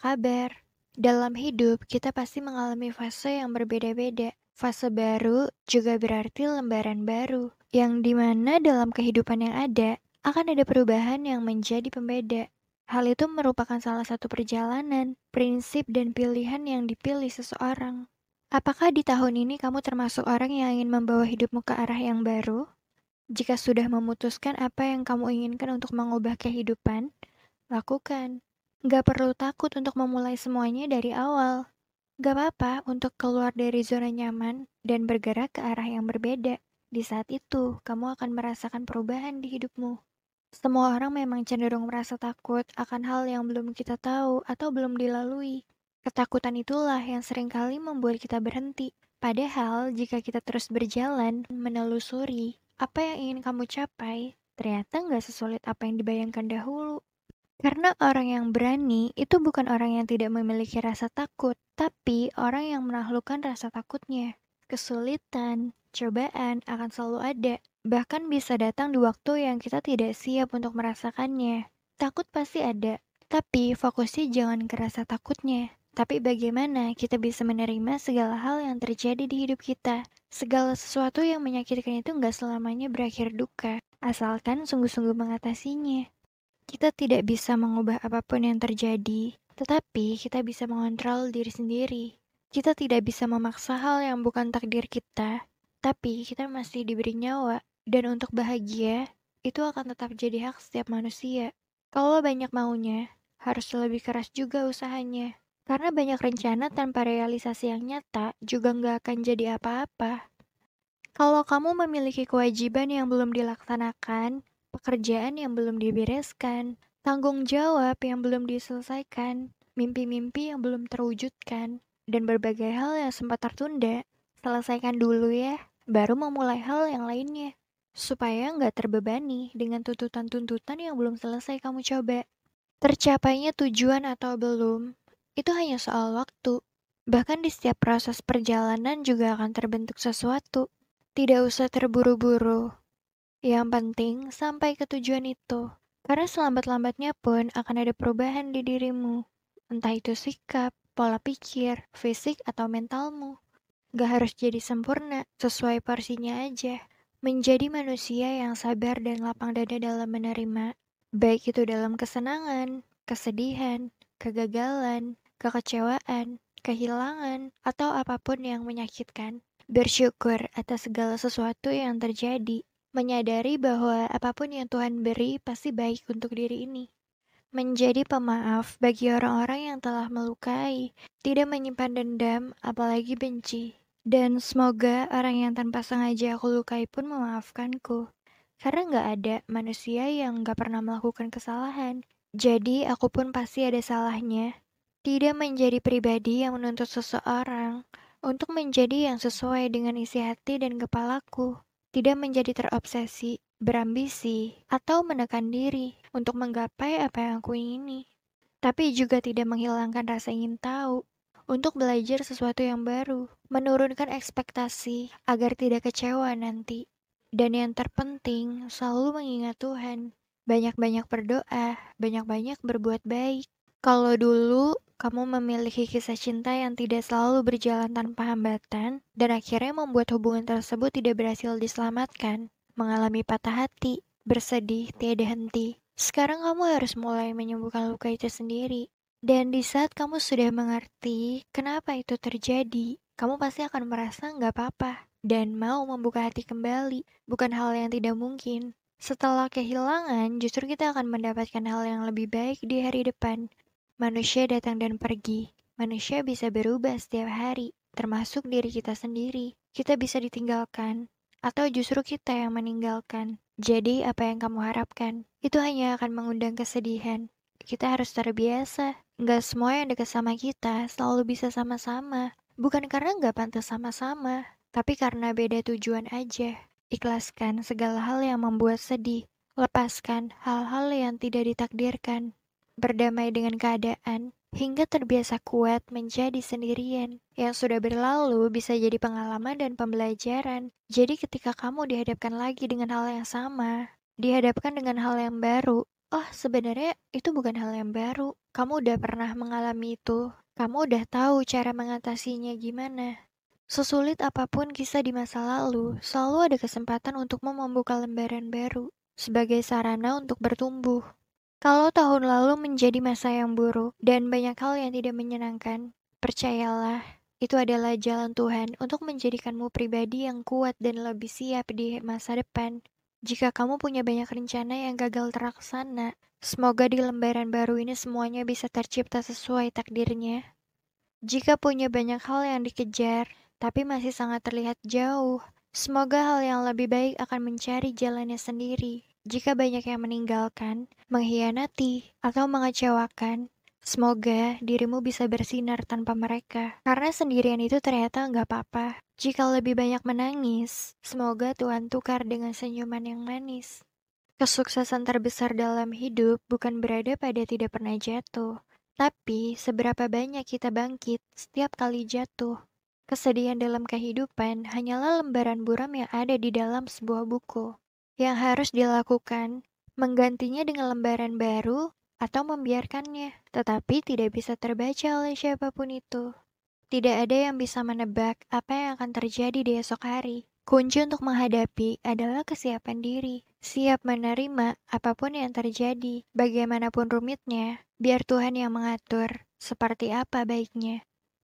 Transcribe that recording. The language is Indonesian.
kabar? Dalam hidup, kita pasti mengalami fase yang berbeda-beda. Fase baru juga berarti lembaran baru, yang di mana dalam kehidupan yang ada, akan ada perubahan yang menjadi pembeda. Hal itu merupakan salah satu perjalanan, prinsip, dan pilihan yang dipilih seseorang. Apakah di tahun ini kamu termasuk orang yang ingin membawa hidupmu ke arah yang baru? Jika sudah memutuskan apa yang kamu inginkan untuk mengubah kehidupan, lakukan. Gak perlu takut untuk memulai semuanya dari awal. Gak apa-apa untuk keluar dari zona nyaman dan bergerak ke arah yang berbeda. Di saat itu, kamu akan merasakan perubahan di hidupmu. Semua orang memang cenderung merasa takut akan hal yang belum kita tahu atau belum dilalui. Ketakutan itulah yang sering kali membuat kita berhenti. Padahal, jika kita terus berjalan, menelusuri apa yang ingin kamu capai, ternyata nggak sesulit apa yang dibayangkan dahulu. Karena orang yang berani itu bukan orang yang tidak memiliki rasa takut, tapi orang yang menaklukkan rasa takutnya. Kesulitan, cobaan akan selalu ada, bahkan bisa datang di waktu yang kita tidak siap untuk merasakannya. Takut pasti ada, tapi fokusnya jangan ke rasa takutnya, tapi bagaimana kita bisa menerima segala hal yang terjadi di hidup kita. Segala sesuatu yang menyakitkan itu nggak selamanya berakhir duka, asalkan sungguh-sungguh mengatasinya. Kita tidak bisa mengubah apa pun yang terjadi, tetapi kita bisa mengontrol diri sendiri. Kita tidak bisa memaksa hal yang bukan takdir kita, tapi kita masih diberi nyawa, dan untuk bahagia, itu akan tetap jadi hak setiap manusia. Kalau banyak maunya, harus lebih keras juga usahanya. Karena banyak rencana tanpa realisasi yang nyata juga nggak akan jadi apa-apa. Kalau kamu memiliki kewajiban yang belum dilaksanakan, pekerjaan yang belum dibereskan, tanggung jawab yang belum diselesaikan, mimpi-mimpi yang belum terwujudkan, dan berbagai hal yang sempat tertunda, selesaikan dulu ya, baru memulai hal yang lainnya. Supaya nggak terbebani dengan tuntutan-tuntutan yang belum selesai kamu coba. Tercapainya tujuan atau belum, itu hanya soal waktu. Bahkan di setiap proses perjalanan juga akan terbentuk sesuatu. Tidak usah terburu-buru. Yang penting sampai ke tujuan itu. Karena selambat-lambatnya pun akan ada perubahan di dirimu. Entah itu sikap, pola pikir, fisik, atau mentalmu. Gak harus jadi sempurna, sesuai porsinya aja. Menjadi manusia yang sabar dan lapang dada dalam menerima, baik itu dalam kesenangan, kesedihan, kegagalan, kekecewaan, kehilangan, atau apa pun yang menyakitkan. Bersyukur atas segala sesuatu yang terjadi, menyadari bahwa apa pun yang Tuhan beri pasti baik untuk diri ini. Menjadi pemaaf bagi orang-orang yang telah melukai, tidak menyimpan dendam, apalagi benci. Dan semoga orang yang tanpa sengaja aku lukai pun memaafkanku. Karena nggak ada manusia yang nggak pernah melakukan kesalahan. Jadi aku pun pasti ada salahnya. Tidak menjadi pribadi yang menuntut seseorang untuk menjadi yang sesuai dengan isi hati dan kepalaku. Tidak menjadi terobsesi, berambisi, atau menekan diri untuk menggapai apa yang aku ingini. Tapi juga tidak menghilangkan rasa ingin tahu untuk belajar sesuatu yang baru, menurunkan ekspektasi agar tidak kecewa nanti. Dan yang terpenting, selalu mengingat Tuhan. Banyak-banyak berdoa, banyak-banyak berbuat baik. Kalau dulu kamu memiliki kisah cinta yang tidak selalu berjalan tanpa hambatan, dan akhirnya membuat hubungan tersebut tidak berhasil diselamatkan, mengalami patah hati, bersedih, tiada henti. Sekarang kamu harus mulai menyembuhkan luka itu sendiri. Dan di saat kamu sudah mengerti kenapa itu terjadi, kamu pasti akan merasa nggak apa-apa dan mau membuka hati kembali, bukan hal yang tidak mungkin. Setelah kehilangan, justru kita akan mendapatkan hal yang lebih baik di hari depan. Manusia datang dan pergi. Manusia bisa berubah setiap hari, termasuk diri kita sendiri. Kita bisa ditinggalkan, atau justru kita yang meninggalkan. Jadi, apa yang kamu harapkan? Itu hanya akan mengundang kesedihan. Kita harus terbiasa. Nggak semua yang dekat sama kita selalu bisa sama-sama. Bukan karena nggak pantas sama-sama, tapi karena beda tujuan aja. Ikhlaskan segala hal yang membuat sedih. Lepaskan hal-hal yang tidak ditakdirkan berdamai dengan keadaan, hingga terbiasa kuat menjadi sendirian. Yang sudah berlalu bisa jadi pengalaman dan pembelajaran. Jadi ketika kamu dihadapkan lagi dengan hal yang sama, dihadapkan dengan hal yang baru, Oh, sebenarnya itu bukan hal yang baru. Kamu udah pernah mengalami itu. Kamu udah tahu cara mengatasinya gimana. Sesulit apa pun kisah di masa lalu, selalu ada kesempatan untukmu membuka lembaran baru sebagai sarana untuk bertumbuh. Kalau tahun lalu menjadi masa yang buruk dan banyak hal yang tidak menyenangkan, percayalah, itu adalah jalan Tuhan untuk menjadikanmu pribadi yang kuat dan lebih siap di masa depan. Jika kamu punya banyak rencana yang gagal terlaksana, semoga di lembaran baru ini semuanya bisa tercipta sesuai takdirnya. Jika punya banyak hal yang dikejar, tapi masih sangat terlihat jauh, semoga hal yang lebih baik akan mencari jalannya sendiri. Jika banyak yang meninggalkan, mengkhianati, atau mengecewakan, Semoga dirimu bisa bersinar tanpa mereka, karena sendirian itu ternyata nggak apa-apa. Jika lebih banyak menangis, semoga Tuhan tukar dengan senyuman yang manis. Kesuksesan terbesar dalam hidup bukan berada pada tidak pernah jatuh, tapi seberapa banyak kita bangkit setiap kali jatuh. Kesedihan dalam kehidupan hanyalah lembaran buram yang ada di dalam sebuah buku. Yang harus dilakukan, menggantinya dengan lembaran baru atau membiarkannya, tetapi tidak bisa terbaca oleh siapa pun itu. Tidak ada yang bisa menebak apa yang akan terjadi di esok hari. Kunci untuk menghadapi adalah kesiapan diri, siap menerima apa pun yang terjadi, bagaimanapun rumitnya, biar Tuhan yang mengatur seperti apa baiknya.